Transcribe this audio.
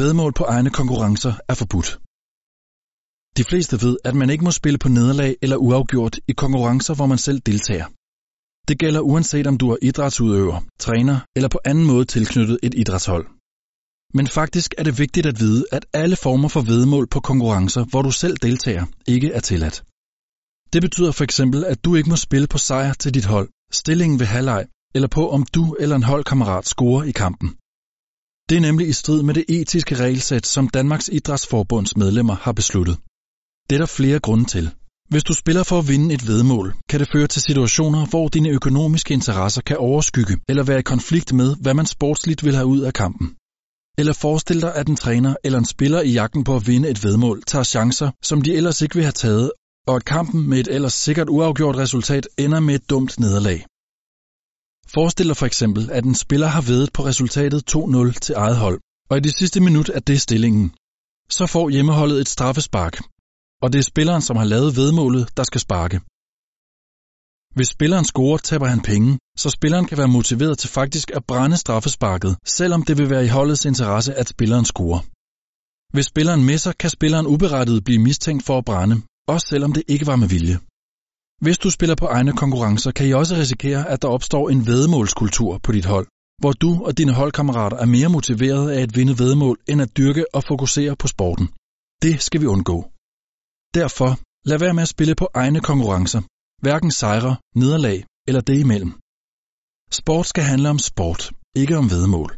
Vedmål på egne konkurrencer er forbudt. De fleste ved, at man ikke må spille på nederlag eller uafgjort i konkurrencer, hvor man selv deltager. Det gælder uanset om du er idrætsudøver, træner eller på anden måde tilknyttet et idrætshold. Men faktisk er det vigtigt at vide, at alle former for vedmål på konkurrencer, hvor du selv deltager, ikke er tilladt. Det betyder for eksempel, at du ikke må spille på sejr til dit hold, stillingen ved halvleg eller på om du eller en holdkammerat scorer i kampen. Det er nemlig i strid med det etiske regelsæt, som Danmarks Idrætsforbunds medlemmer har besluttet. Det er der flere grunde til. Hvis du spiller for at vinde et vedmål, kan det føre til situationer, hvor dine økonomiske interesser kan overskygge eller være i konflikt med, hvad man sportsligt vil have ud af kampen. Eller forestil dig, at en træner eller en spiller i jagten på at vinde et vedmål tager chancer, som de ellers ikke vil have taget, og at kampen med et ellers sikkert uafgjort resultat ender med et dumt nederlag. Forestil dig for eksempel, at en spiller har vedet på resultatet 2-0 til eget hold, og i det sidste minut er det stillingen. Så får hjemmeholdet et straffespark, og det er spilleren, som har lavet vedmålet, der skal sparke. Hvis spilleren scorer, taber han penge, så spilleren kan være motiveret til faktisk at brænde straffesparket, selvom det vil være i holdets interesse, at spilleren scorer. Hvis spilleren misser, kan spilleren uberettiget blive mistænkt for at brænde, også selvom det ikke var med vilje. Hvis du spiller på egne konkurrencer, kan I også risikere, at der opstår en vedmålskultur på dit hold, hvor du og dine holdkammerater er mere motiveret af at vinde vedmål, end at dyrke og fokusere på sporten. Det skal vi undgå. Derfor, lad være med at spille på egne konkurrencer, hverken sejre, nederlag eller det imellem. Sport skal handle om sport, ikke om vedmål.